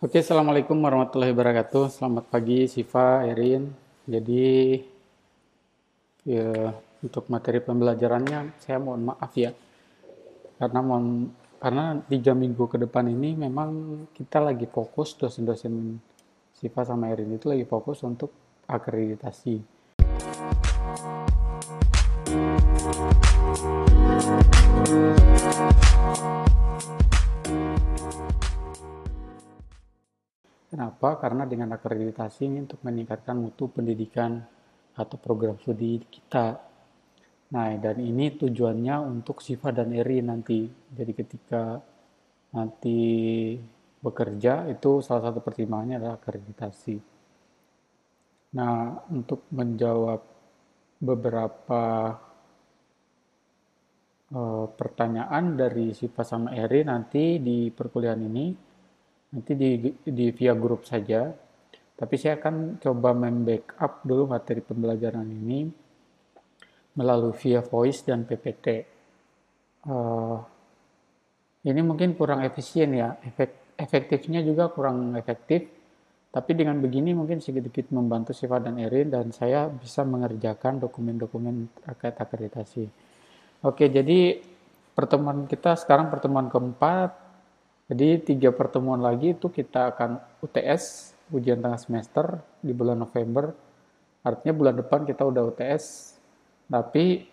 Oke, Assalamualaikum warahmatullahi wabarakatuh. Selamat pagi, Siva, Erin. Jadi, ya, untuk materi pembelajarannya, saya mohon maaf ya. Karena mohon, karena tiga minggu ke depan ini memang kita lagi fokus, dosen-dosen Siva sama Erin itu lagi fokus untuk akreditasi. Kenapa? Karena dengan akreditasi ini untuk meningkatkan mutu pendidikan atau program studi kita. Nah, dan ini tujuannya untuk Siva dan Eri nanti. Jadi ketika nanti bekerja itu salah satu pertimbangannya adalah akreditasi. Nah, untuk menjawab beberapa uh, pertanyaan dari Siva sama Eri nanti di perkuliahan ini, nanti di, di via grup saja. Tapi saya akan coba membackup dulu materi pembelajaran ini melalui via voice dan PPT. Uh, eh, ini mungkin kurang efisien ya, efek, efektifnya juga kurang efektif. Tapi dengan begini mungkin sedikit-sedikit membantu Siva dan Erin dan saya bisa mengerjakan dokumen-dokumen terkait akreditasi. Oke, jadi pertemuan kita sekarang pertemuan keempat jadi tiga pertemuan lagi itu kita akan UTS, ujian tengah semester di bulan November. Artinya bulan depan kita udah UTS, tapi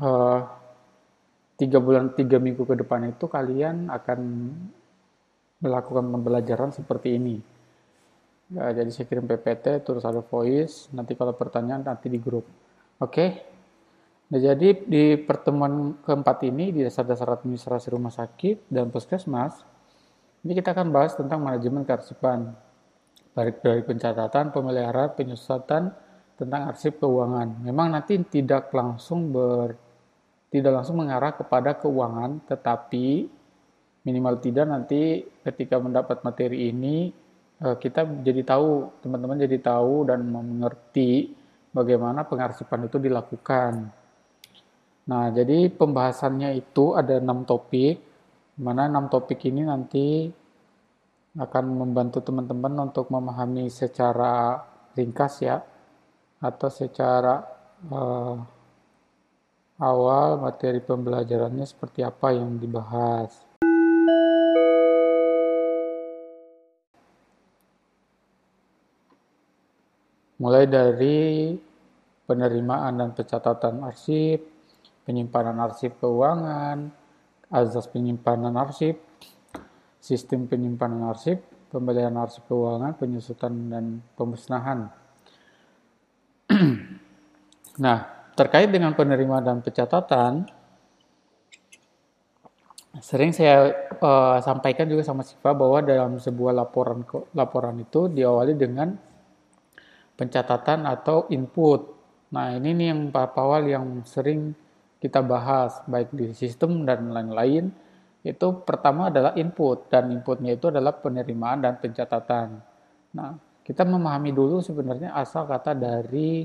uh, tiga bulan tiga minggu ke depan itu kalian akan melakukan pembelajaran seperti ini. Ya, jadi saya kirim PPT, terus ada voice, nanti kalau pertanyaan nanti di grup. Oke, okay? Nah, jadi di pertemuan keempat ini di dasar-dasar administrasi rumah sakit dan puskesmas, ini kita akan bahas tentang manajemen kearsipan, baik dari pencatatan, pemeliharaan, penyusutan tentang arsip keuangan. Memang nanti tidak langsung ber tidak langsung mengarah kepada keuangan, tetapi minimal tidak nanti ketika mendapat materi ini eh, kita jadi tahu, teman-teman jadi tahu dan mengerti bagaimana pengarsipan itu dilakukan. Nah, jadi pembahasannya itu ada enam topik mana enam topik ini nanti akan membantu teman-teman untuk memahami secara ringkas ya atau secara uh, awal materi pembelajarannya seperti apa yang dibahas. Mulai dari penerimaan dan pencatatan arsip, penyimpanan arsip keuangan, azas penyimpanan arsip, sistem penyimpanan arsip, pembelian arsip keuangan, penyusutan dan pemusnahan. nah, terkait dengan penerimaan dan pencatatan, sering saya uh, sampaikan juga sama Siva bahwa dalam sebuah laporan laporan itu diawali dengan pencatatan atau input. Nah, ini nih yang Pak Pawal yang sering kita bahas baik di sistem dan lain-lain itu pertama adalah input dan inputnya itu adalah penerimaan dan pencatatan. Nah, kita memahami dulu sebenarnya asal kata dari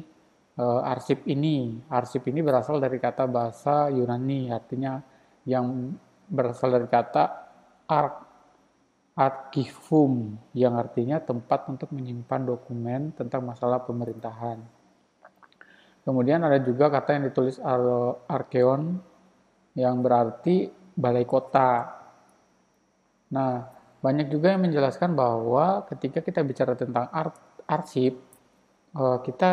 uh, arsip ini. Arsip ini berasal dari kata bahasa Yunani, artinya yang berasal dari kata ark arkivum yang artinya tempat untuk menyimpan dokumen tentang masalah pemerintahan. Kemudian ada juga kata yang ditulis arkeon yang berarti balai kota. Nah, banyak juga yang menjelaskan bahwa ketika kita bicara tentang arsip, eh, kita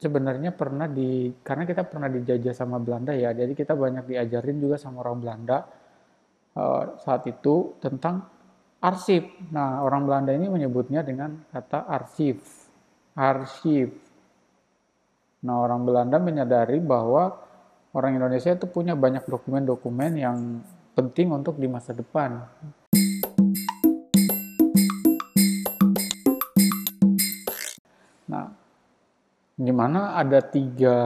sebenarnya pernah di karena kita pernah dijajah sama Belanda ya, jadi kita banyak diajarin juga sama orang Belanda eh, saat itu tentang arsip. Nah, orang Belanda ini menyebutnya dengan kata arsip, arsip. Nah, orang Belanda menyadari bahwa orang Indonesia itu punya banyak dokumen-dokumen yang penting untuk di masa depan. Nah, di mana ada tiga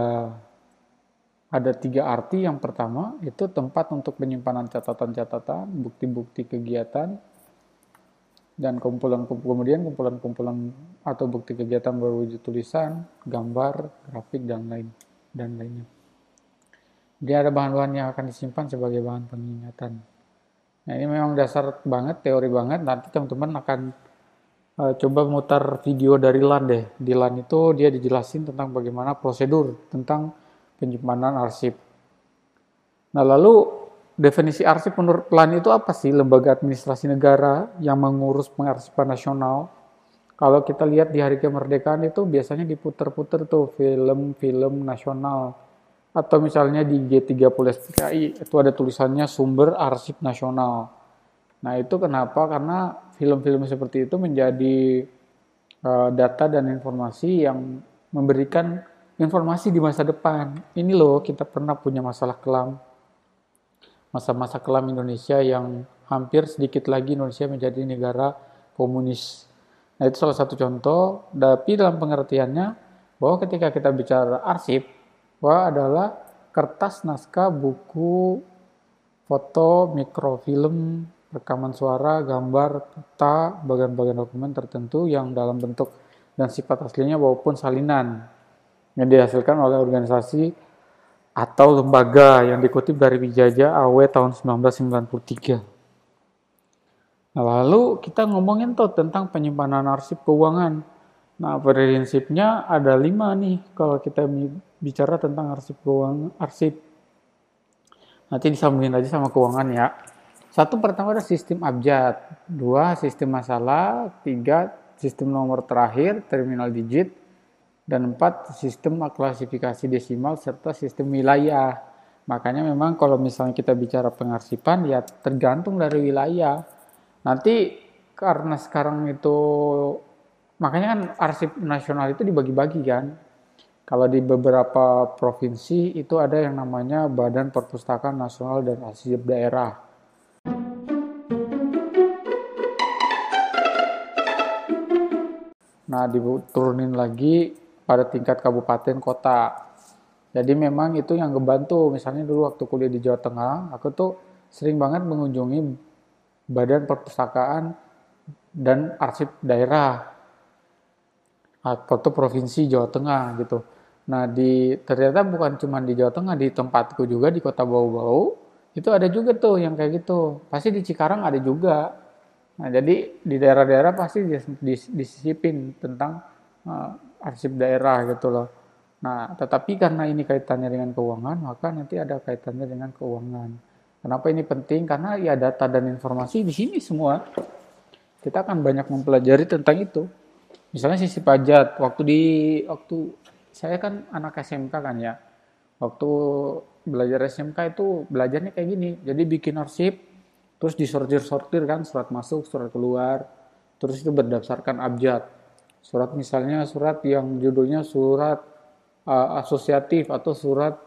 ada tiga arti. Yang pertama itu tempat untuk penyimpanan catatan-catatan, bukti-bukti kegiatan, dan kumpulan kemudian kumpulan-kumpulan atau bukti kegiatan berwujud tulisan, gambar, grafik dan lain dan lainnya. Dia ada bahan-bahan yang akan disimpan sebagai bahan pengingatan. Nah ini memang dasar banget, teori banget. Nanti teman-teman akan uh, coba mutar video dari LAN deh. Di LAN itu dia dijelasin tentang bagaimana prosedur tentang penyimpanan arsip. Nah lalu definisi arsip menurut LAN itu apa sih? Lembaga administrasi negara yang mengurus pengarsipan nasional. Kalau kita lihat di hari kemerdekaan itu biasanya diputer-puter tuh film-film nasional atau misalnya di G30 SPKI itu ada tulisannya sumber arsip nasional. Nah itu kenapa? Karena film-film seperti itu menjadi uh, data dan informasi yang memberikan informasi di masa depan. Ini loh kita pernah punya masalah kelam, masa-masa kelam Indonesia yang hampir sedikit lagi Indonesia menjadi negara komunis. Nah itu salah satu contoh, tapi dalam pengertiannya bahwa ketika kita bicara arsip, Wa adalah kertas naskah buku, foto, mikrofilm, rekaman suara, gambar, peta, bagian-bagian dokumen tertentu yang dalam bentuk dan sifat aslinya maupun salinan yang dihasilkan oleh organisasi atau lembaga yang dikutip dari Wijaja AW tahun 1993. Nah, lalu kita ngomongin tuh tentang penyimpanan arsip keuangan. Nah, prinsipnya ada lima nih kalau kita bicara tentang arsip keuangan, arsip. Nanti disambungin aja sama keuangan ya. Satu pertama ada sistem abjad, dua sistem masalah, tiga sistem nomor terakhir, terminal digit, dan empat sistem klasifikasi desimal serta sistem wilayah. Makanya memang kalau misalnya kita bicara pengarsipan ya tergantung dari wilayah. Nanti karena sekarang itu makanya kan arsip nasional itu dibagi-bagi kan kalau di beberapa provinsi itu ada yang namanya Badan Perpustakaan Nasional dan Arsip Daerah. Nah, diturunin lagi pada tingkat kabupaten kota. Jadi memang itu yang ngebantu. Misalnya dulu waktu kuliah di Jawa Tengah, aku tuh sering banget mengunjungi Badan Perpustakaan dan Arsip Daerah atau provinsi Jawa Tengah gitu. Nah, di ternyata bukan cuma di Jawa Tengah, di tempatku juga di Kota Bau-Bau itu ada juga tuh yang kayak gitu. Pasti di Cikarang ada juga. Nah, jadi di daerah-daerah pasti disisipin tentang uh, arsip daerah gitu loh. Nah, tetapi karena ini kaitannya dengan keuangan, maka nanti ada kaitannya dengan keuangan. Kenapa ini penting? Karena ya data dan informasi di sini semua. Kita akan banyak mempelajari tentang itu. Misalnya sisi pajak, waktu di waktu saya kan anak SMK kan ya. Waktu belajar SMK itu belajarnya kayak gini. Jadi bikin arsip, terus disortir-sortir kan surat masuk, surat keluar, terus itu berdasarkan abjad. Surat misalnya surat yang judulnya surat uh, asosiatif atau surat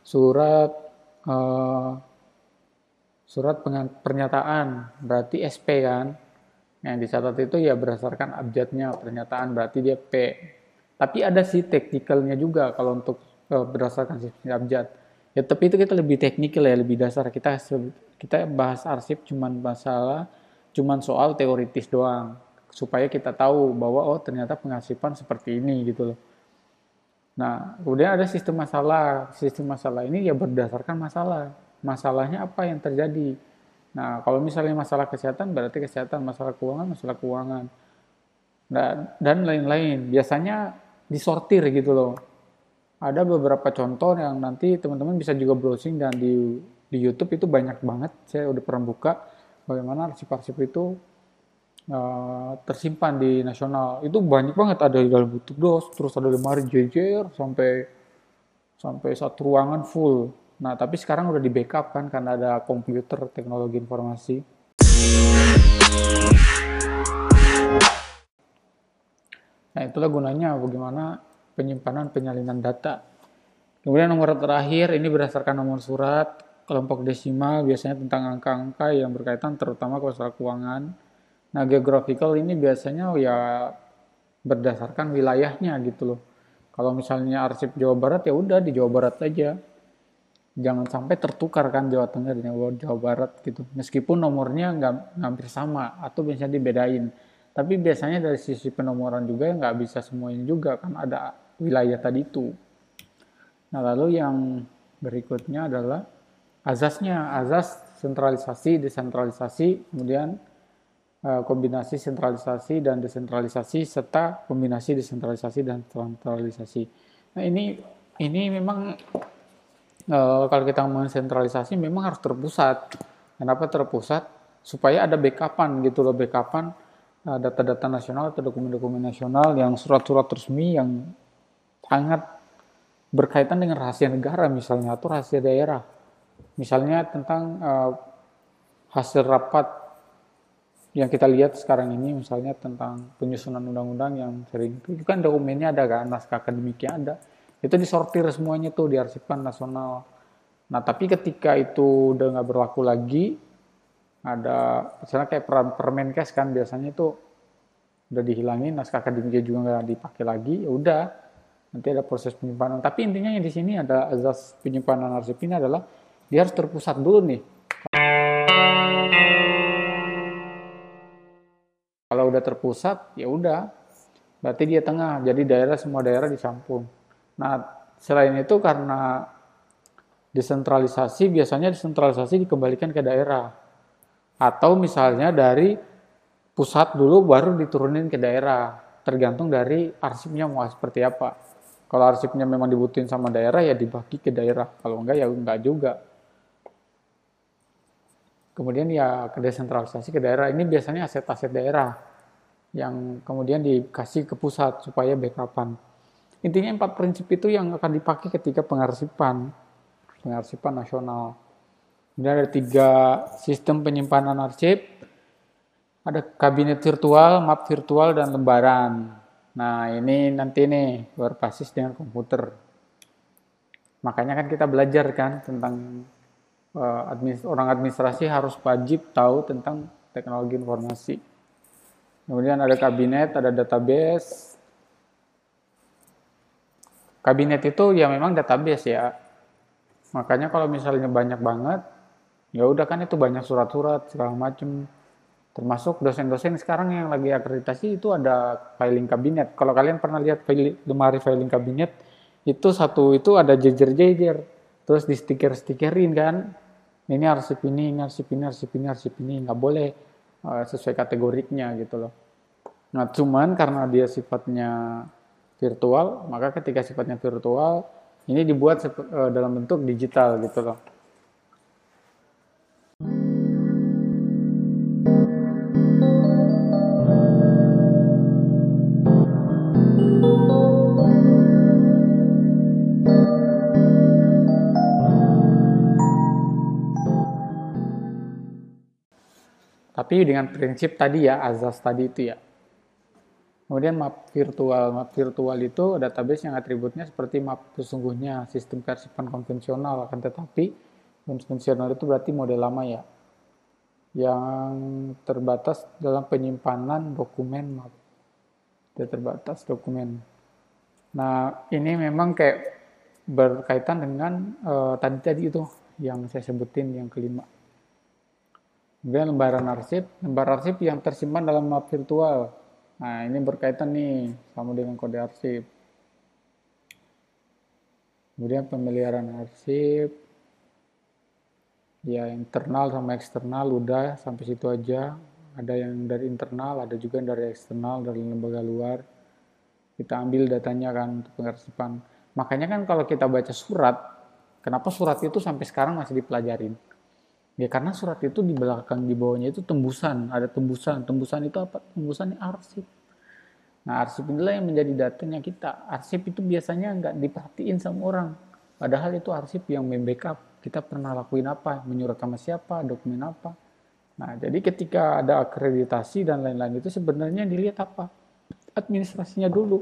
surat uh, surat pernyataan berarti SP kan yang dicatat itu ya berdasarkan abjadnya pernyataan berarti dia P tapi ada sih teknikalnya juga kalau untuk uh, berdasarkan sistem abjad. Ya tapi itu kita lebih teknikal ya, lebih dasar. Kita kita bahas arsip cuman masalah cuman soal teoritis doang supaya kita tahu bahwa oh ternyata pengarsipan seperti ini gitu loh. Nah, kemudian ada sistem masalah. Sistem masalah ini ya berdasarkan masalah. Masalahnya apa yang terjadi. Nah, kalau misalnya masalah kesehatan berarti kesehatan, masalah keuangan, masalah keuangan. Nah, dan lain-lain. Biasanya disortir gitu loh. Ada beberapa contoh yang nanti teman-teman bisa juga browsing dan di di YouTube itu banyak banget. Saya udah pernah buka bagaimana arsip-arsip itu uh, tersimpan di nasional. Itu banyak banget ada di dalam bentuk DOS, terus ada lemari jejer sampai sampai satu ruangan full. Nah, tapi sekarang udah di backup kan karena ada komputer teknologi informasi. Nah, itulah gunanya bagaimana penyimpanan penyalinan data. Kemudian nomor terakhir ini berdasarkan nomor surat, kelompok desimal biasanya tentang angka-angka yang berkaitan terutama masalah keuangan. Nah, geographical ini biasanya ya berdasarkan wilayahnya gitu loh. Kalau misalnya arsip Jawa Barat ya udah di Jawa Barat aja. Jangan sampai tertukar kan Jawa Tengah dengan Jawa Barat gitu. Meskipun nomornya nggak hampir sama atau biasanya dibedain tapi biasanya dari sisi penomoran juga nggak bisa semuanya juga kan ada wilayah tadi itu. Nah lalu yang berikutnya adalah azasnya. Azas sentralisasi, desentralisasi, kemudian kombinasi sentralisasi dan desentralisasi serta kombinasi desentralisasi dan sentralisasi. Nah ini ini memang uh, kalau kita ngomongin sentralisasi memang harus terpusat. Kenapa terpusat? Supaya ada backupan gitu loh, backupan uh, data-data nasional atau dokumen-dokumen nasional yang surat-surat resmi yang sangat berkaitan dengan rahasia negara misalnya atau rahasia daerah. Misalnya tentang hasil rapat yang kita lihat sekarang ini misalnya tentang penyusunan undang-undang yang sering itu kan dokumennya ada kan naskah akademiknya ada. Itu disortir semuanya tuh diarsipkan nasional. Nah tapi ketika itu udah nggak berlaku lagi ada misalnya kayak permenkes kan biasanya itu udah dihilangin naskah akademiknya juga nggak dipakai lagi ya udah nanti ada proses penyimpanan. Tapi intinya yang di sini ada azas penyimpanan arsip ini adalah dia harus terpusat dulu nih Kalau udah terpusat, ya udah. Berarti dia tengah. Jadi daerah semua daerah dicampur. Nah, selain itu karena desentralisasi biasanya desentralisasi dikembalikan ke daerah. Atau misalnya dari pusat dulu baru diturunin ke daerah. Tergantung dari arsipnya mau seperti apa. Kalau arsipnya memang dibutuhin sama daerah ya dibagi ke daerah. Kalau enggak ya enggak juga. Kemudian ya ke desentralisasi ke daerah. Ini biasanya aset-aset daerah yang kemudian dikasih ke pusat supaya backupan. Intinya empat prinsip itu yang akan dipakai ketika pengarsipan, pengarsipan nasional. Kemudian ada tiga sistem penyimpanan arsip, ada kabinet virtual, map virtual, dan lembaran. Nah ini nanti nih berbasis dengan komputer. Makanya kan kita belajar kan tentang Eh, administ orang administrasi harus wajib tahu tentang teknologi informasi. Kemudian ada kabinet, ada database. Kabinet itu ya memang database ya. Makanya kalau misalnya banyak banget, ya udah kan itu banyak surat-surat segala macam. Termasuk dosen-dosen sekarang yang lagi akreditasi itu ada filing kabinet. Kalau kalian pernah lihat lemari filing kabinet, itu satu itu ada jejer-jejer. Terus di stiker-stikerin kan, ini arsip ini, ini arsip ini, arsip ini, arsip ini, nggak boleh uh, sesuai kategoriknya gitu loh. Nah, cuman karena dia sifatnya virtual, maka ketika sifatnya virtual, ini dibuat uh, dalam bentuk digital gitu loh. Tapi dengan prinsip tadi ya, azas tadi itu ya. Kemudian map virtual. Map virtual itu database yang atributnya seperti map sesungguhnya sistem kearsipan konvensional. Akan tetapi konvensional itu berarti model lama ya. Yang terbatas dalam penyimpanan dokumen map. Dia terbatas dokumen. Nah ini memang kayak berkaitan dengan uh, tadi tadi itu yang saya sebutin yang kelima Kemudian lembaran arsip, lembar arsip yang tersimpan dalam map virtual. Nah, ini berkaitan nih sama dengan kode arsip. Kemudian pemeliharaan arsip, ya internal sama eksternal udah sampai situ aja. Ada yang dari internal, ada juga yang dari eksternal, dari lembaga luar. Kita ambil datanya kan untuk pengarsipan. Makanya kan kalau kita baca surat, kenapa surat itu sampai sekarang masih dipelajarin? Ya karena surat itu di belakang di bawahnya itu tembusan, ada tembusan. Tembusan itu apa? Tembusan arsip. Nah arsip inilah yang menjadi datanya kita. Arsip itu biasanya nggak diperhatiin sama orang. Padahal itu arsip yang membackup. Kita pernah lakuin apa, menyurat sama siapa, dokumen apa. Nah jadi ketika ada akreditasi dan lain-lain itu sebenarnya dilihat apa? Administrasinya dulu.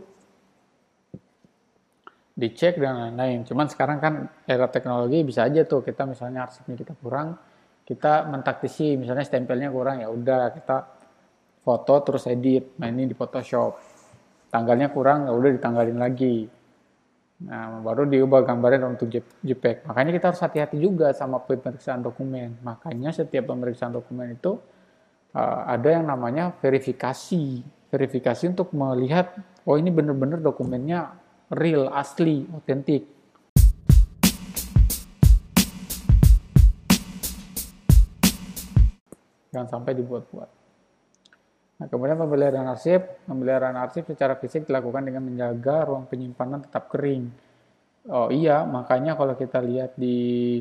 Dicek dan lain-lain. Cuman sekarang kan era teknologi bisa aja tuh kita misalnya arsipnya kita kurang, kita mentaktisi misalnya stempelnya kurang ya udah kita foto terus edit. Nah ini di Photoshop. Tanggalnya kurang ya udah ditanggalin lagi. Nah baru diubah gambarnya untuk JPEG. Makanya kita harus hati-hati juga sama pemeriksaan dokumen. Makanya setiap pemeriksaan dokumen itu uh, ada yang namanya verifikasi. Verifikasi untuk melihat oh ini benar-benar dokumennya real asli otentik Jangan sampai dibuat-buat. Nah, kemudian pemeliharaan arsip, pemeliharaan arsip secara fisik dilakukan dengan menjaga ruang penyimpanan tetap kering. Oh iya, makanya kalau kita lihat di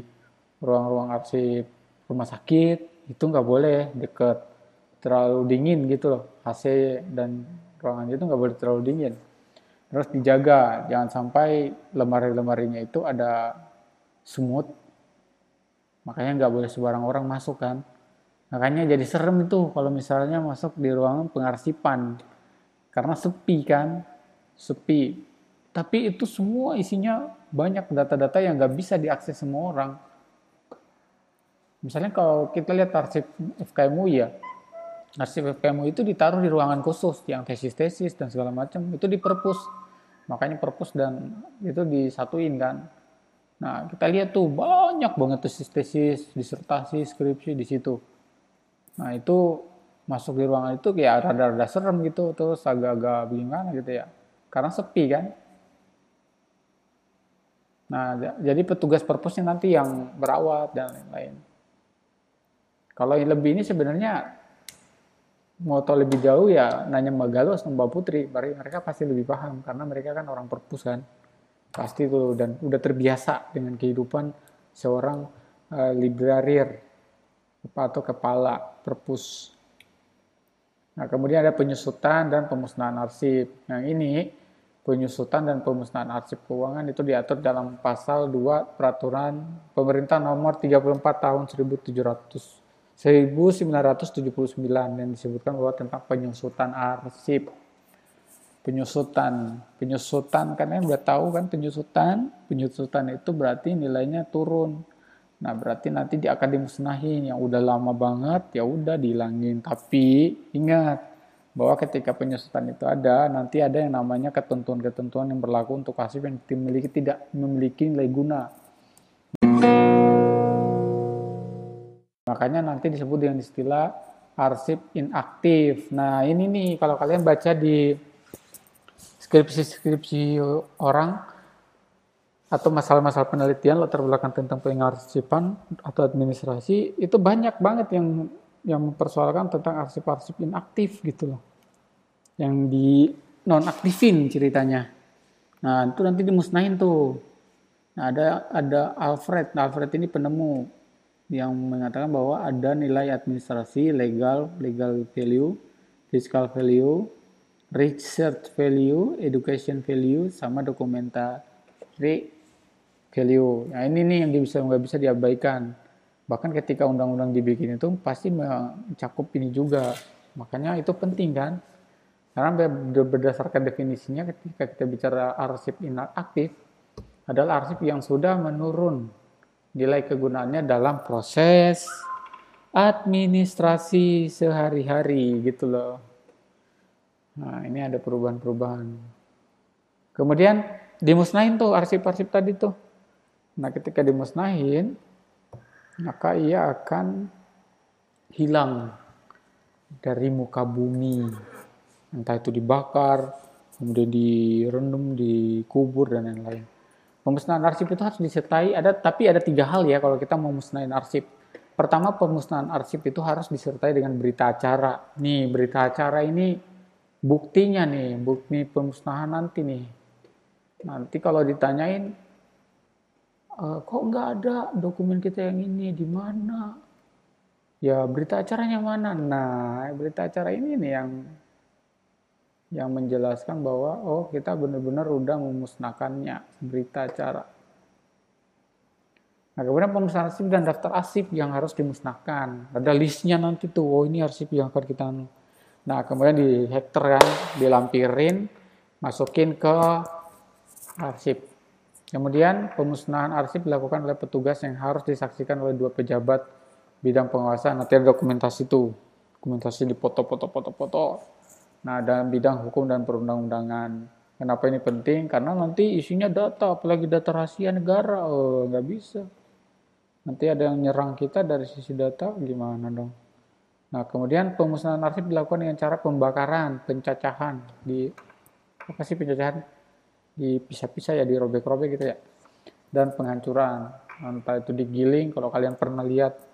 ruang-ruang arsip rumah sakit itu nggak boleh deket terlalu dingin gitu loh. AC dan ruangan itu nggak boleh terlalu dingin. Terus dijaga jangan sampai lemari-lemarinya itu ada semut. Makanya nggak boleh sembarang orang masuk kan makanya jadi serem itu kalau misalnya masuk di ruangan pengarsipan. Karena sepi kan sepi. Tapi itu semua isinya banyak data-data yang nggak bisa diakses semua orang. Misalnya kalau kita lihat arsip FKMU ya arsip FKMU itu ditaruh di ruangan khusus yang tesis-tesis dan segala macam itu di perpus. Makanya perpus dan itu disatuin kan. Nah kita lihat tuh banyak banget tesis-tesis disertasi skripsi di situ nah itu masuk di ruangan itu kayak rada-rada serem gitu terus agak-agak gimana gitu ya. Karena sepi kan? Nah jadi petugas perpusnya nanti yang berawat dan lain-lain. Kalau yang lebih ini sebenarnya mau tahu lebih jauh ya nanya Mbak Galuh sama Mbak Putri, mereka pasti lebih paham karena mereka kan orang perpus kan. Pasti tuh dan udah terbiasa dengan kehidupan seorang uh, librarir atau kepala perpus. Nah, kemudian ada penyusutan dan pemusnahan arsip. Yang ini penyusutan dan pemusnahan arsip keuangan itu diatur dalam pasal 2 peraturan pemerintah nomor 34 tahun 1700 1979 yang disebutkan bahwa tentang penyusutan arsip. Penyusutan, penyusutan karena udah tahu kan penyusutan, penyusutan itu berarti nilainya turun. Nah, berarti nanti dia akan dimusnahin yang udah lama banget ya udah dihilangin. Tapi ingat bahwa ketika penyusutan itu ada, nanti ada yang namanya ketentuan-ketentuan yang berlaku untuk arsip yang dimiliki tidak memiliki nilai guna. Makanya nanti disebut dengan istilah arsip inaktif. Nah ini nih kalau kalian baca di skripsi-skripsi orang atau masalah-masalah penelitian latar belakang tentang pengarsipan atau administrasi itu banyak banget yang yang mempersoalkan tentang arsip-arsip inaktif gitu loh. Yang di nonaktifin ceritanya. Nah, itu nanti dimusnahin tuh. Nah, ada ada Alfred. Nah, Alfred ini penemu yang mengatakan bahwa ada nilai administrasi, legal, legal value, fiscal value, research value, education value, sama documentary value. Nah ini nih yang bisa nggak bisa diabaikan. Bahkan ketika undang-undang dibikin itu pasti mencakup ini juga. Makanya itu penting kan. Karena berdasarkan definisinya ketika kita bicara arsip inaktif adalah arsip yang sudah menurun nilai kegunaannya dalam proses administrasi sehari-hari gitu loh. Nah, ini ada perubahan-perubahan. Kemudian dimusnahin tuh arsip-arsip tadi tuh. Nah, ketika dimusnahin, maka ia akan hilang dari muka bumi. Entah itu dibakar, kemudian direndam, dikubur, dan lain-lain. Pemusnahan arsip itu harus disertai ada tapi ada tiga hal ya kalau kita mau musnahin arsip. Pertama pemusnahan arsip itu harus disertai dengan berita acara. Nih berita acara ini buktinya nih, bukti pemusnahan nanti nih. Nanti kalau ditanyain e, kok nggak ada dokumen kita yang ini di mana? Ya berita acaranya mana? Nah berita acara ini nih yang yang menjelaskan bahwa oh kita benar-benar udah memusnahkannya berita acara. Nah kemudian pemusnahan arsip dan daftar arsip yang harus dimusnahkan. Ada listnya nanti tuh, oh ini arsip yang akan kita... Nah kemudian di hektar kan, dilampirin, masukin ke arsip. Kemudian pemusnahan arsip dilakukan oleh petugas yang harus disaksikan oleh dua pejabat bidang pengawasan. Nanti ada dokumentasi tuh, dokumentasi di foto-foto-foto-foto Nah, dalam bidang hukum dan perundang-undangan. Kenapa ini penting? Karena nanti isinya data, apalagi data rahasia negara. Oh, nggak bisa. Nanti ada yang nyerang kita dari sisi data, gimana dong? Nah, kemudian pemusnahan arsip dilakukan dengan cara pembakaran, pencacahan. Di, apa sih pencacahan? Dipisah-pisah ya, dirobek-robek gitu ya. Dan penghancuran. Entah itu digiling, kalau kalian pernah lihat